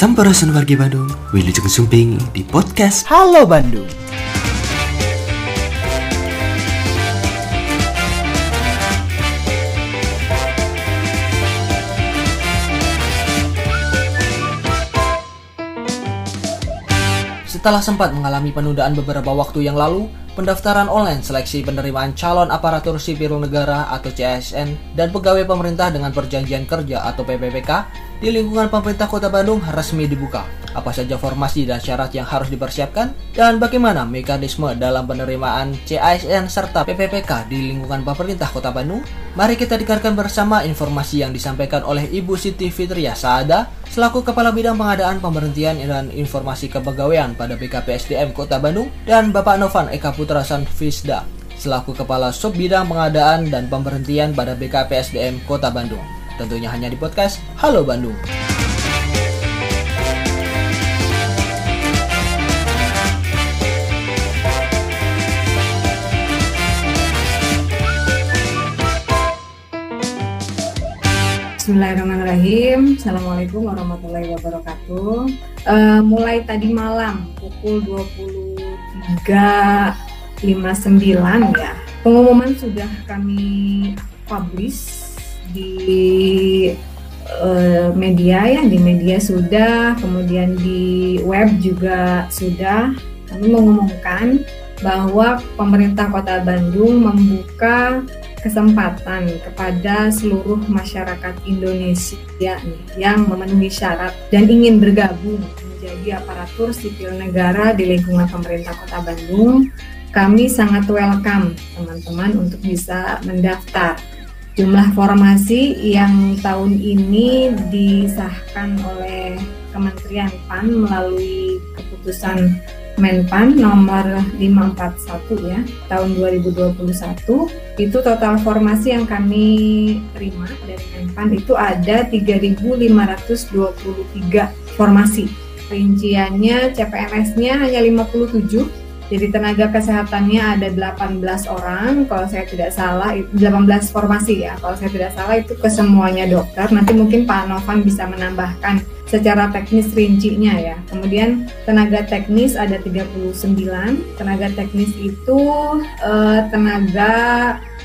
Sampurasun wargi Bandung, Wilujeng Sumping di podcast Halo Bandung. Setelah sempat mengalami penundaan beberapa waktu yang lalu, pendaftaran online seleksi penerimaan calon aparatur sipil negara atau CSN dan pegawai pemerintah dengan perjanjian kerja atau PPPK di lingkungan pemerintah Kota Bandung resmi dibuka. Apa saja formasi dan syarat yang harus dipersiapkan dan bagaimana mekanisme dalam penerimaan CASN serta PPPK di lingkungan pemerintah Kota Bandung? Mari kita dengarkan bersama informasi yang disampaikan oleh Ibu Siti Fitria Saada selaku Kepala Bidang Pengadaan Pemberhentian dan Informasi Kepegawaian pada BKPSDM Kota Bandung dan Bapak Novan Eka Putra Sanfisda selaku Kepala Sub Bidang Pengadaan dan Pemberhentian pada BKPSDM Kota Bandung. Tentunya hanya di podcast Halo Bandung. Bismillahirrahmanirrahim. Assalamualaikum warahmatullahi wabarakatuh. Uh, mulai tadi malam pukul 23.59 ya. Pengumuman sudah kami publish di uh, media ya, di media sudah, kemudian di web juga sudah. Kami mengumumkan bahwa pemerintah Kota Bandung membuka kesempatan kepada seluruh masyarakat Indonesia nih, yang memenuhi syarat dan ingin bergabung menjadi aparatur sipil negara di lingkungan pemerintah Kota Bandung. Kami sangat welcome teman-teman untuk bisa mendaftar. Jumlah formasi yang tahun ini disahkan oleh Kementerian PAN melalui keputusan Menpan nomor 541 ya tahun 2021 itu total formasi yang kami terima dari Menpan itu ada 3.523 formasi. Rinciannya CPNS-nya hanya 57 jadi tenaga kesehatannya ada 18 orang kalau saya tidak salah 18 formasi ya kalau saya tidak salah itu kesemuanya dokter nanti mungkin Pak Novan bisa menambahkan secara teknis rincinya ya. Kemudian tenaga teknis ada 39. Tenaga teknis itu uh, tenaga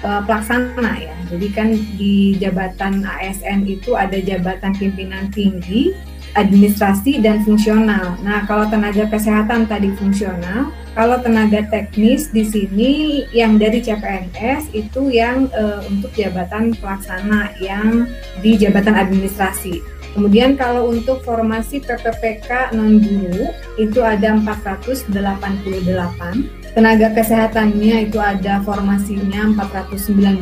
uh, pelaksana ya. Jadi kan di jabatan ASN itu ada jabatan pimpinan tinggi, administrasi dan fungsional. Nah, kalau tenaga kesehatan tadi fungsional, kalau tenaga teknis di sini yang dari CPNS itu yang uh, untuk jabatan pelaksana yang di jabatan administrasi. Kemudian kalau untuk formasi PPPK non guru itu ada 488. Tenaga kesehatannya itu ada formasinya 419.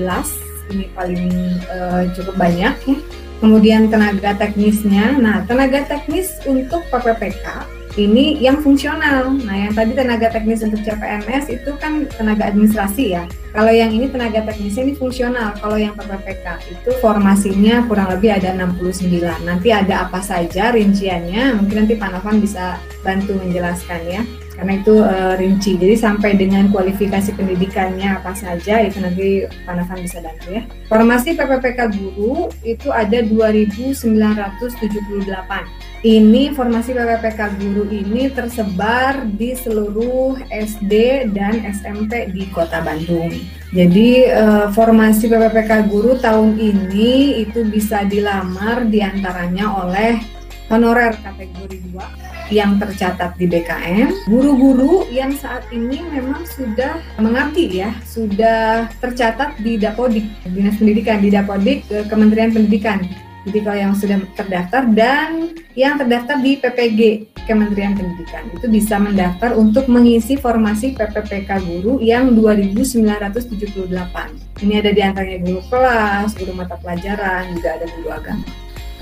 Ini paling uh, cukup banyak ya. Kemudian tenaga teknisnya. Nah, tenaga teknis untuk PPPK ini yang fungsional. Nah, yang tadi tenaga teknis untuk CPNS itu kan tenaga administrasi ya. Kalau yang ini tenaga teknisnya ini fungsional. Kalau yang PPPK itu formasinya kurang lebih ada 69. Nanti ada apa saja rinciannya, mungkin nanti Pak Novan bisa bantu menjelaskan ya karena itu uh, rinci. Jadi sampai dengan kualifikasi pendidikannya apa saja itu nanti Pak Novan bisa bantu ya. Formasi PPPK guru itu ada 2978 ini formasi PPPK guru ini tersebar di seluruh SD dan SMP di Kota Bandung. Jadi eh, formasi PPPK guru tahun ini itu bisa dilamar di antaranya oleh honorer kategori 2 yang tercatat di BKM, guru-guru yang saat ini memang sudah mengabdi ya, sudah tercatat di Dapodik, Dinas Pendidikan di Dapodik Kementerian Pendidikan jadi kalau yang sudah terdaftar dan yang terdaftar di PPG Kementerian Pendidikan itu bisa mendaftar untuk mengisi formasi PPPK guru yang 2978. Ini ada di antaranya guru kelas, guru mata pelajaran, juga ada guru agama.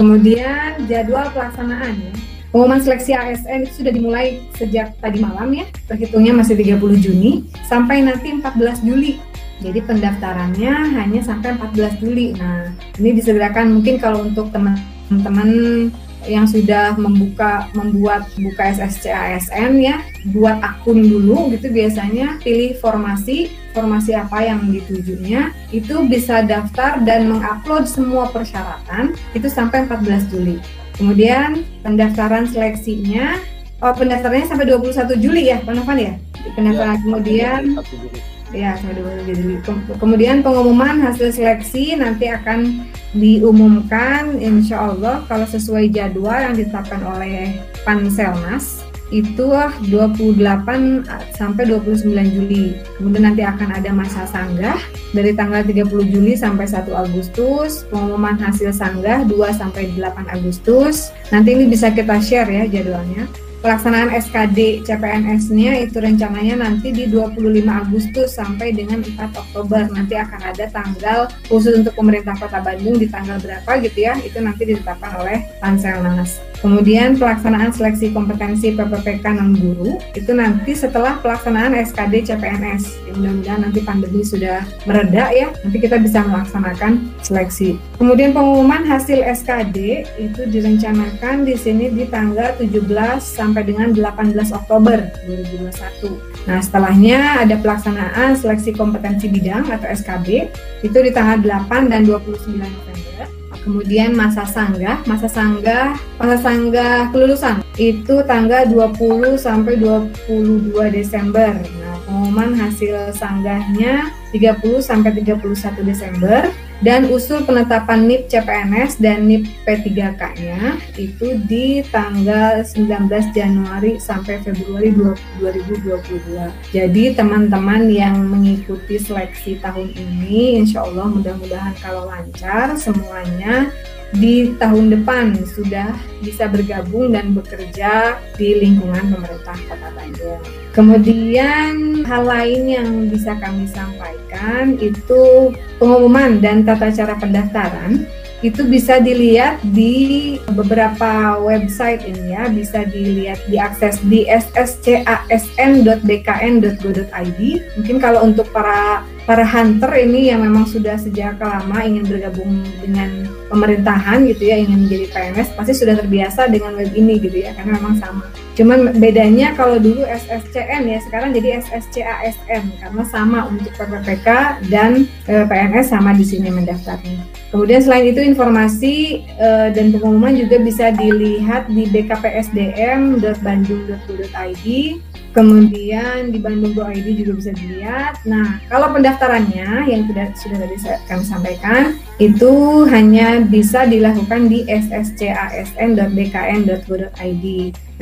Kemudian jadwal pelaksanaan ya. Pengumuman seleksi ASN itu sudah dimulai sejak tadi malam ya, terhitungnya masih 30 Juni sampai nanti 14 Juli jadi pendaftarannya hanya sampai 14 Juli. Nah, ini disegerakan mungkin kalau untuk teman-teman yang sudah membuka membuat buka SSC ASN ya, buat akun dulu gitu biasanya pilih formasi, formasi apa yang ditujunya, itu bisa daftar dan mengupload semua persyaratan itu sampai 14 Juli. Kemudian pendaftaran seleksinya, oh pendaftarannya sampai 21 Juli ya, Pak Novan ya? Pendaftaran ya, kemudian ya sampai 21 Juli. Kemudian pengumuman hasil seleksi nanti akan diumumkan insya Allah kalau sesuai jadwal yang ditetapkan oleh Panselnas itu 28 sampai 29 Juli. Kemudian nanti akan ada masa sanggah dari tanggal 30 Juli sampai 1 Agustus, pengumuman hasil sanggah 2 sampai 8 Agustus. Nanti ini bisa kita share ya jadwalnya pelaksanaan SKD CPNS-nya itu rencananya nanti di 25 Agustus sampai dengan 4 Oktober. Nanti akan ada tanggal khusus untuk pemerintah Kota Bandung di tanggal berapa gitu ya. Itu nanti ditetapkan oleh Panselnas. Kemudian pelaksanaan seleksi kompetensi PPPK non guru itu nanti setelah pelaksanaan SKD CPNS. Mudah-mudahan nanti pandemi sudah mereda ya. Nanti kita bisa melaksanakan seleksi. Kemudian pengumuman hasil SKD itu direncanakan di sini di tanggal 17 sampai sampai dengan 18 Oktober 2021. Nah, setelahnya ada pelaksanaan seleksi kompetensi bidang atau SKB itu di tanggal 8 dan 29 November. Kemudian masa sanggah, masa sanggah, masa sanggah kelulusan. Itu tanggal 20 sampai 22 Desember. Nah, pengumuman hasil sanggahnya 30 sampai 31 Desember dan usul penetapan NIP CPNS dan NIP P3K-nya itu di tanggal 19 Januari sampai Februari 2022. Jadi teman-teman yang mengikuti seleksi tahun ini insya Allah mudah-mudahan kalau lancar semuanya di tahun depan sudah bisa bergabung dan bekerja di lingkungan pemerintah Kota Bandung. Kemudian hal lain yang bisa kami sampaikan itu pengumuman dan tata cara pendaftaran. Itu bisa dilihat di beberapa website ini ya. Bisa dilihat diakses di sscasn.bkn.go.id mungkin kalau untuk para para hunter ini yang memang sudah sejak lama ingin bergabung dengan pemerintahan gitu ya ingin menjadi PNS pasti sudah terbiasa dengan web ini gitu ya karena memang sama cuman bedanya kalau dulu SSCN ya sekarang jadi SSCASN karena sama untuk PPPK dan eh, PNS sama di sini mendaftarnya Kemudian selain itu informasi uh, dan pengumuman juga bisa dilihat di bkpsdm.bandung.go.id. Kemudian di bandung.id juga bisa dilihat. Nah, kalau pendaftarannya yang sudah sudah tadi kami sampaikan itu hanya bisa dilakukan di sscasn.bkn.go.id.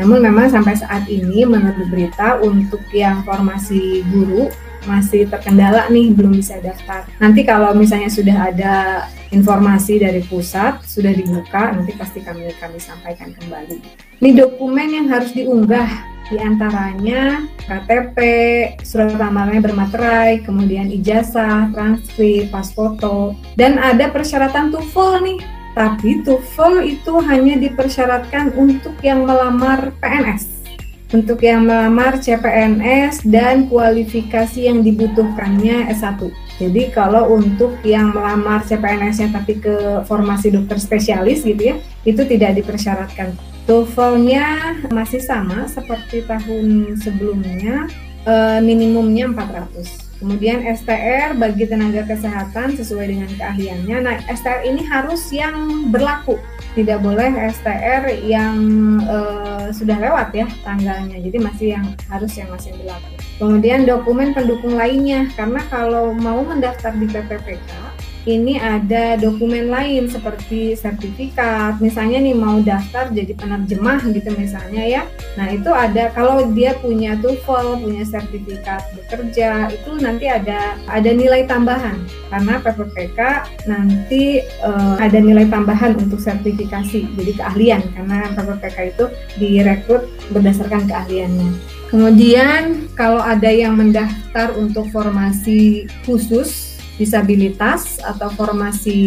Namun memang sampai saat ini menurut berita untuk yang formasi guru masih terkendala nih belum bisa daftar. Nanti kalau misalnya sudah ada informasi dari pusat sudah dibuka, nanti pasti kami kami sampaikan kembali. Ini dokumen yang harus diunggah di antaranya KTP, surat lamarannya bermaterai, kemudian ijazah, transkrip, pas foto, dan ada persyaratan TOEFL nih. Tapi TOEFL itu hanya dipersyaratkan untuk yang melamar PNS untuk yang melamar CPNS dan kualifikasi yang dibutuhkannya S1. Jadi kalau untuk yang melamar CPNS-nya tapi ke formasi dokter spesialis gitu ya, itu tidak dipersyaratkan. TOEFL-nya masih sama seperti tahun sebelumnya, eh, minimumnya 400. Kemudian STR bagi tenaga kesehatan sesuai dengan keahliannya. Nah, STR ini harus yang berlaku, tidak boleh STR yang uh, sudah lewat ya tanggalnya. Jadi masih yang harus yang masih berlaku. Kemudian dokumen pendukung lainnya, karena kalau mau mendaftar di PPPK ini ada dokumen lain seperti sertifikat. Misalnya nih mau daftar jadi penerjemah gitu misalnya ya. Nah itu ada kalau dia punya TOEFL punya sertifikat bekerja itu nanti ada ada nilai tambahan. Karena PPPK nanti uh, ada nilai tambahan untuk sertifikasi jadi keahlian. Karena PPPK itu direkrut berdasarkan keahliannya. Kemudian kalau ada yang mendaftar untuk formasi khusus disabilitas atau formasi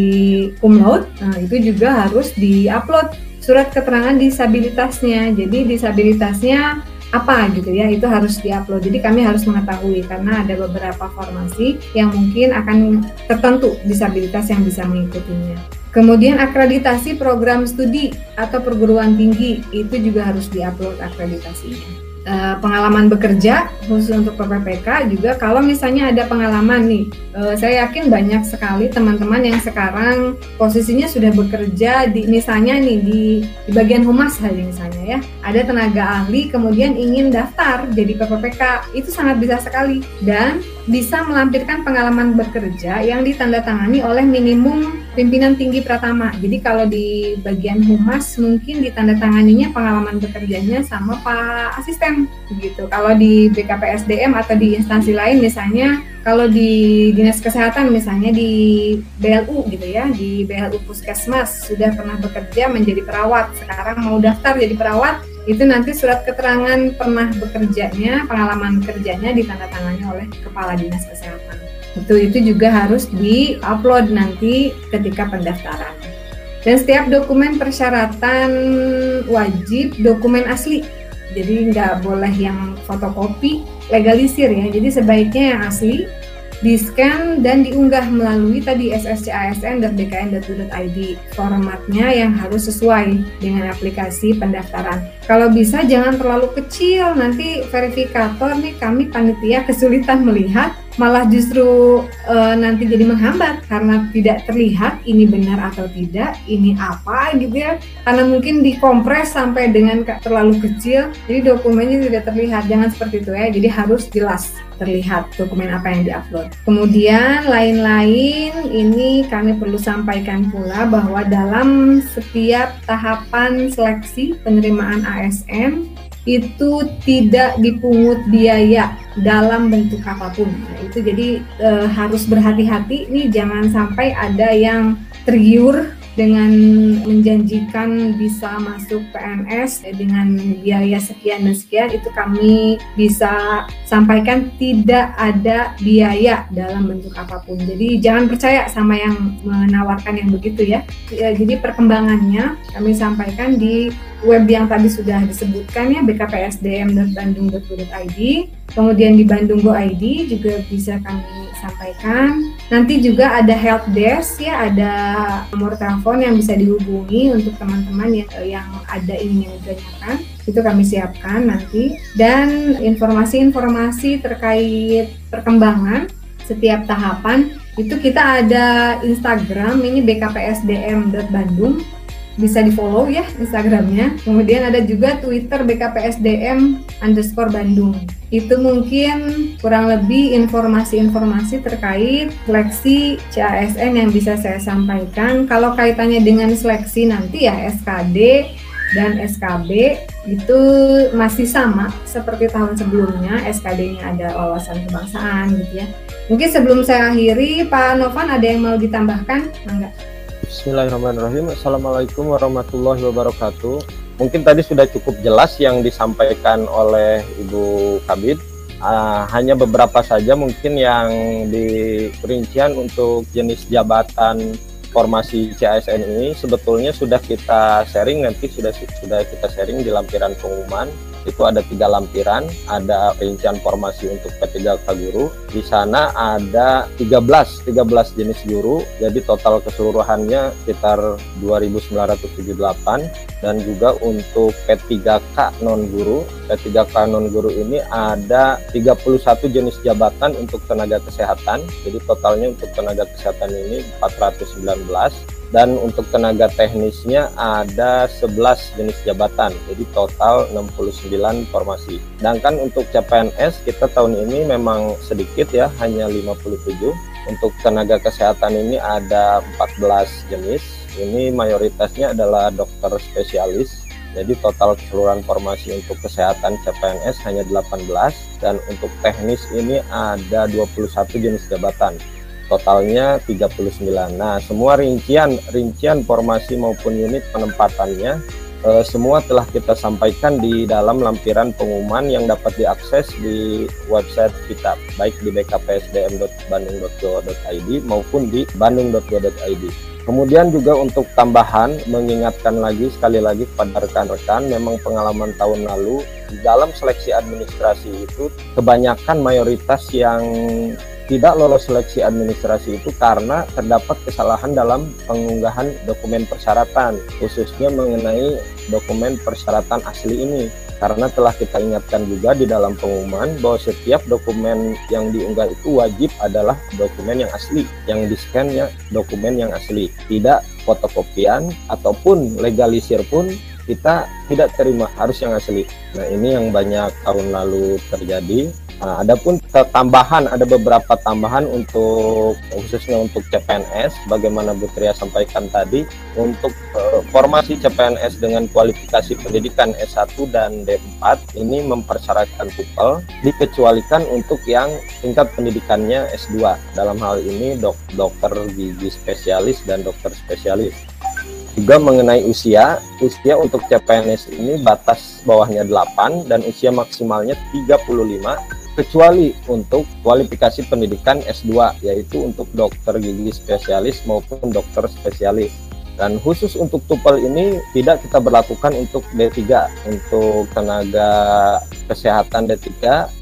cum laude, nah itu juga harus diupload surat keterangan disabilitasnya. Jadi disabilitasnya apa gitu ya itu harus diupload. Jadi kami harus mengetahui karena ada beberapa formasi yang mungkin akan tertentu disabilitas yang bisa mengikutinya. Kemudian akreditasi program studi atau perguruan tinggi itu juga harus diupload akreditasinya. Uh, pengalaman bekerja khusus untuk PPPK juga kalau misalnya ada pengalaman nih uh, saya yakin banyak sekali teman-teman yang sekarang posisinya sudah bekerja di misalnya nih di, di bagian humas saja misalnya ya. Ada tenaga ahli kemudian ingin daftar jadi PPPK itu sangat bisa sekali. Dan bisa melampirkan pengalaman bekerja yang ditandatangani oleh minimum pimpinan tinggi pratama. Jadi kalau di bagian humas mungkin ditandatanganinya pengalaman bekerjanya sama Pak Asisten gitu. Kalau di BKPSDM atau di instansi lain misalnya kalau di dinas kesehatan misalnya di BLU gitu ya, di BLU Puskesmas sudah pernah bekerja menjadi perawat, sekarang mau daftar jadi perawat, itu nanti surat keterangan pernah bekerjanya, pengalaman kerjanya ditandatangani oleh kepala dinas kesehatan. Itu itu juga harus di-upload nanti ketika pendaftaran. Dan setiap dokumen persyaratan wajib dokumen asli. Jadi nggak boleh yang fotokopi, legalisir ya. Jadi sebaiknya yang asli di-scan dan diunggah melalui tadi sscasn.bkn.go.id. Formatnya yang harus sesuai dengan aplikasi pendaftaran. Kalau bisa jangan terlalu kecil, nanti verifikator nih kami panitia kesulitan melihat malah justru e, nanti jadi menghambat karena tidak terlihat ini benar atau tidak, ini apa gitu ya. Karena mungkin dikompres sampai dengan terlalu kecil, jadi dokumennya tidak terlihat. Jangan seperti itu ya. Jadi harus jelas terlihat dokumen apa yang diupload. Kemudian lain-lain ini kami perlu sampaikan pula bahwa dalam setiap tahapan seleksi penerimaan ASN itu tidak dipungut biaya dalam bentuk apa pun. Nah, itu jadi e, harus berhati-hati nih jangan sampai ada yang tergiur dengan menjanjikan bisa masuk PNS dengan biaya sekian dan sekian itu kami bisa sampaikan tidak ada biaya dalam bentuk apa pun. Jadi jangan percaya sama yang menawarkan yang begitu ya. ya jadi perkembangannya kami sampaikan di web yang tadi sudah disebutkan ya bkpsdm.bandung.go.id kemudian di Bandung Go ID juga bisa kami sampaikan. Nanti juga ada help desk ya ada nomor telepon yang bisa dihubungi untuk teman-teman yang yang ada ingin ditanyakan itu kami siapkan nanti. Dan informasi-informasi terkait perkembangan setiap tahapan itu kita ada Instagram ini bkpsdm.bandung bisa di follow ya Instagramnya. Kemudian ada juga Twitter BKPSDM underscore Bandung. Itu mungkin kurang lebih informasi-informasi terkait seleksi CASN yang bisa saya sampaikan. Kalau kaitannya dengan seleksi nanti ya SKD dan SKB itu masih sama seperti tahun sebelumnya. SKD-nya ada wawasan kebangsaan gitu ya. Mungkin sebelum saya akhiri, Pak Novan ada yang mau ditambahkan? Enggak. Bismillahirrahmanirrahim. Assalamualaikum warahmatullahi wabarakatuh. Mungkin tadi sudah cukup jelas yang disampaikan oleh Ibu Kabid. Uh, hanya beberapa saja mungkin yang di perincian untuk jenis jabatan formasi CASN ini sebetulnya sudah kita sharing nanti sudah sudah kita sharing di lampiran pengumuman itu ada tiga lampiran, ada rincian formasi untuk P3K guru. Di sana ada 13 13 jenis guru, jadi total keseluruhannya sekitar 2978 dan juga untuk P3K non guru. P3K non guru ini ada 31 jenis jabatan untuk tenaga kesehatan. Jadi totalnya untuk tenaga kesehatan ini 419 dan untuk tenaga teknisnya ada 11 jenis jabatan jadi total 69 formasi. Sedangkan untuk CPNS kita tahun ini memang sedikit ya hanya 57 untuk tenaga kesehatan ini ada 14 jenis. Ini mayoritasnya adalah dokter spesialis. Jadi total keseluruhan formasi untuk kesehatan CPNS hanya 18 dan untuk teknis ini ada 21 jenis jabatan totalnya 39. Nah, semua rincian rincian formasi maupun unit penempatannya eh, semua telah kita sampaikan di dalam lampiran pengumuman yang dapat diakses di website kita, baik di bkpsdm.bandung.go.id maupun di bandung.go.id. Kemudian juga untuk tambahan mengingatkan lagi sekali lagi kepada rekan-rekan memang pengalaman tahun lalu di dalam seleksi administrasi itu kebanyakan mayoritas yang tidak lolos seleksi administrasi itu karena terdapat kesalahan dalam pengunggahan dokumen persyaratan, khususnya mengenai dokumen persyaratan asli ini. karena telah kita ingatkan juga di dalam pengumuman bahwa setiap dokumen yang diunggah itu wajib adalah dokumen yang asli, yang di scan ya dokumen yang asli, tidak fotokopian ataupun legalisir pun kita tidak terima harus yang asli. Nah ini yang banyak tahun lalu terjadi Nah, adapun tambahan ada beberapa tambahan untuk khususnya untuk CPNS bagaimana Bu Tria sampaikan tadi untuk uh, formasi CPNS dengan kualifikasi pendidikan S1 dan D4 ini mempersyaratkan TOEFL dikecualikan untuk yang tingkat pendidikannya S2 dalam hal ini dok dokter gigi spesialis dan dokter spesialis. Juga mengenai usia usia untuk CPNS ini batas bawahnya 8 dan usia maksimalnya 35 kecuali untuk kualifikasi pendidikan S2 yaitu untuk dokter gigi spesialis maupun dokter spesialis. Dan khusus untuk tupel ini tidak kita berlakukan untuk D3. Untuk tenaga kesehatan D3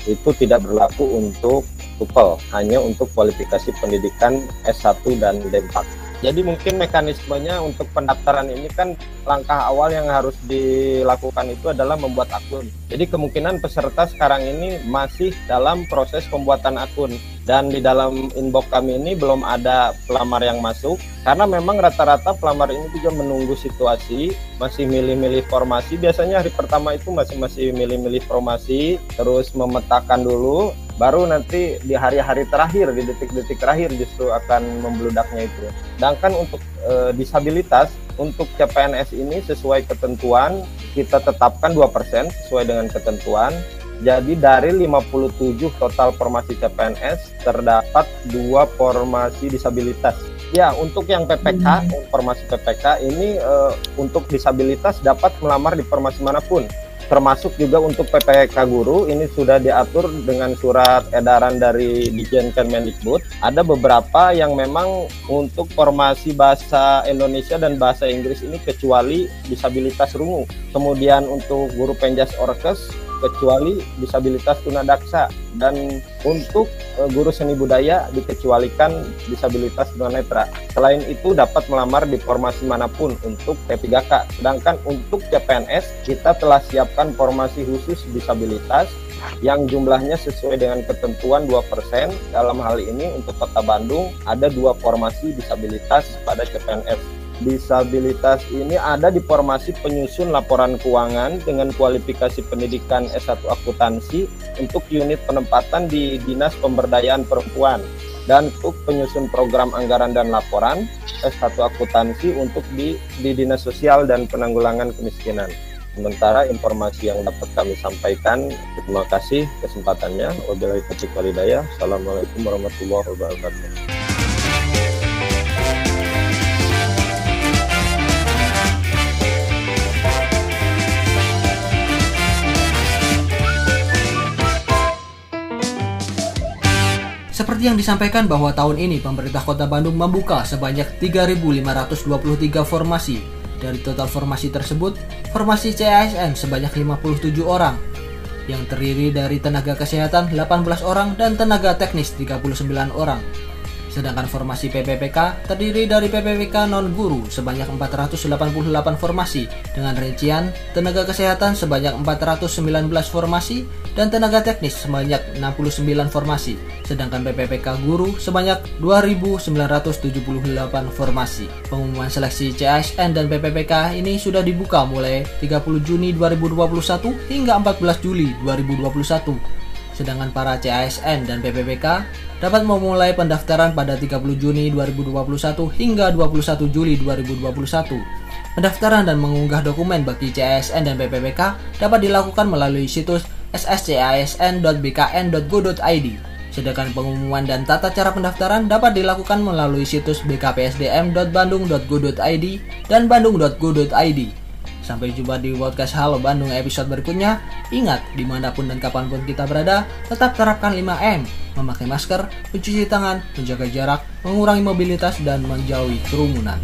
itu tidak berlaku untuk tupel, hanya untuk kualifikasi pendidikan S1 dan D4. Jadi mungkin mekanismenya untuk pendaftaran ini kan langkah awal yang harus dilakukan itu adalah membuat akun. Jadi kemungkinan peserta sekarang ini masih dalam proses pembuatan akun. Dan di dalam inbox kami ini belum ada pelamar yang masuk. Karena memang rata-rata pelamar ini juga menunggu situasi masih milih-milih formasi. Biasanya hari pertama itu masih masih milih-milih formasi terus memetakan dulu baru nanti di hari-hari terakhir di detik-detik terakhir justru akan membludaknya itu. Sedangkan untuk e, disabilitas untuk CPNS ini sesuai ketentuan kita tetapkan 2% sesuai dengan ketentuan. Jadi dari 57 total formasi CPNS terdapat dua formasi disabilitas. Ya, untuk yang PPK, hmm. formasi PPK ini e, untuk disabilitas dapat melamar di formasi mana pun termasuk juga untuk PPK guru ini sudah diatur dengan surat edaran dari Dijen Kemendikbud. Ada beberapa yang memang untuk formasi bahasa Indonesia dan bahasa Inggris ini kecuali disabilitas rungu. Kemudian untuk guru penjas orkes kecuali disabilitas tunadaksa dan untuk uh, guru seni budaya dikecualikan disabilitas tunanetra. Selain itu dapat melamar di formasi mana pun untuk P3K. Sedangkan untuk CPNS kita telah siapkan formasi khusus disabilitas yang jumlahnya sesuai dengan ketentuan 2% dalam hal ini untuk Kota Bandung ada dua formasi disabilitas pada CPNS disabilitas ini ada di formasi penyusun laporan keuangan dengan kualifikasi pendidikan S1 akuntansi untuk unit penempatan di Dinas Pemberdayaan Perempuan dan untuk penyusun program anggaran dan laporan S1 akuntansi untuk di, di Dinas Sosial dan Penanggulangan Kemiskinan. Sementara informasi yang dapat kami sampaikan, terima kasih kesempatannya. Wabillahi taufiq walhidayah. Assalamualaikum warahmatullahi wabarakatuh. Seperti yang disampaikan bahwa tahun ini pemerintah Kota Bandung membuka sebanyak 3.523 formasi. Dari total formasi tersebut, formasi CASN sebanyak 57 orang, yang terdiri dari tenaga kesehatan 18 orang dan tenaga teknis 39 orang. Sedangkan formasi PPPK terdiri dari PPPK non-guru sebanyak 488 formasi dengan rincian tenaga kesehatan sebanyak 419 formasi dan tenaga teknis sebanyak 69 formasi. Sedangkan PPPK guru sebanyak 2.978 formasi. Pengumuman seleksi CASN dan PPPK ini sudah dibuka mulai 30 Juni 2021 hingga 14 Juli 2021. Sedangkan para CASN dan PPPK dapat memulai pendaftaran pada 30 Juni 2021 hingga 21 Juli 2021. Pendaftaran dan mengunggah dokumen bagi CASN dan PPPK dapat dilakukan melalui situs sscasn.bkn.go.id. Sedangkan pengumuman dan tata cara pendaftaran dapat dilakukan melalui situs bkpsdm.bandung.go.id dan bandung.go.id. Sampai jumpa di podcast Halo Bandung episode berikutnya. Ingat, di mana pun dan kapan pun kita berada, tetap terapkan 5M. Memakai masker, mencuci tangan, menjaga jarak, mengurangi mobilitas, dan menjauhi kerumunan.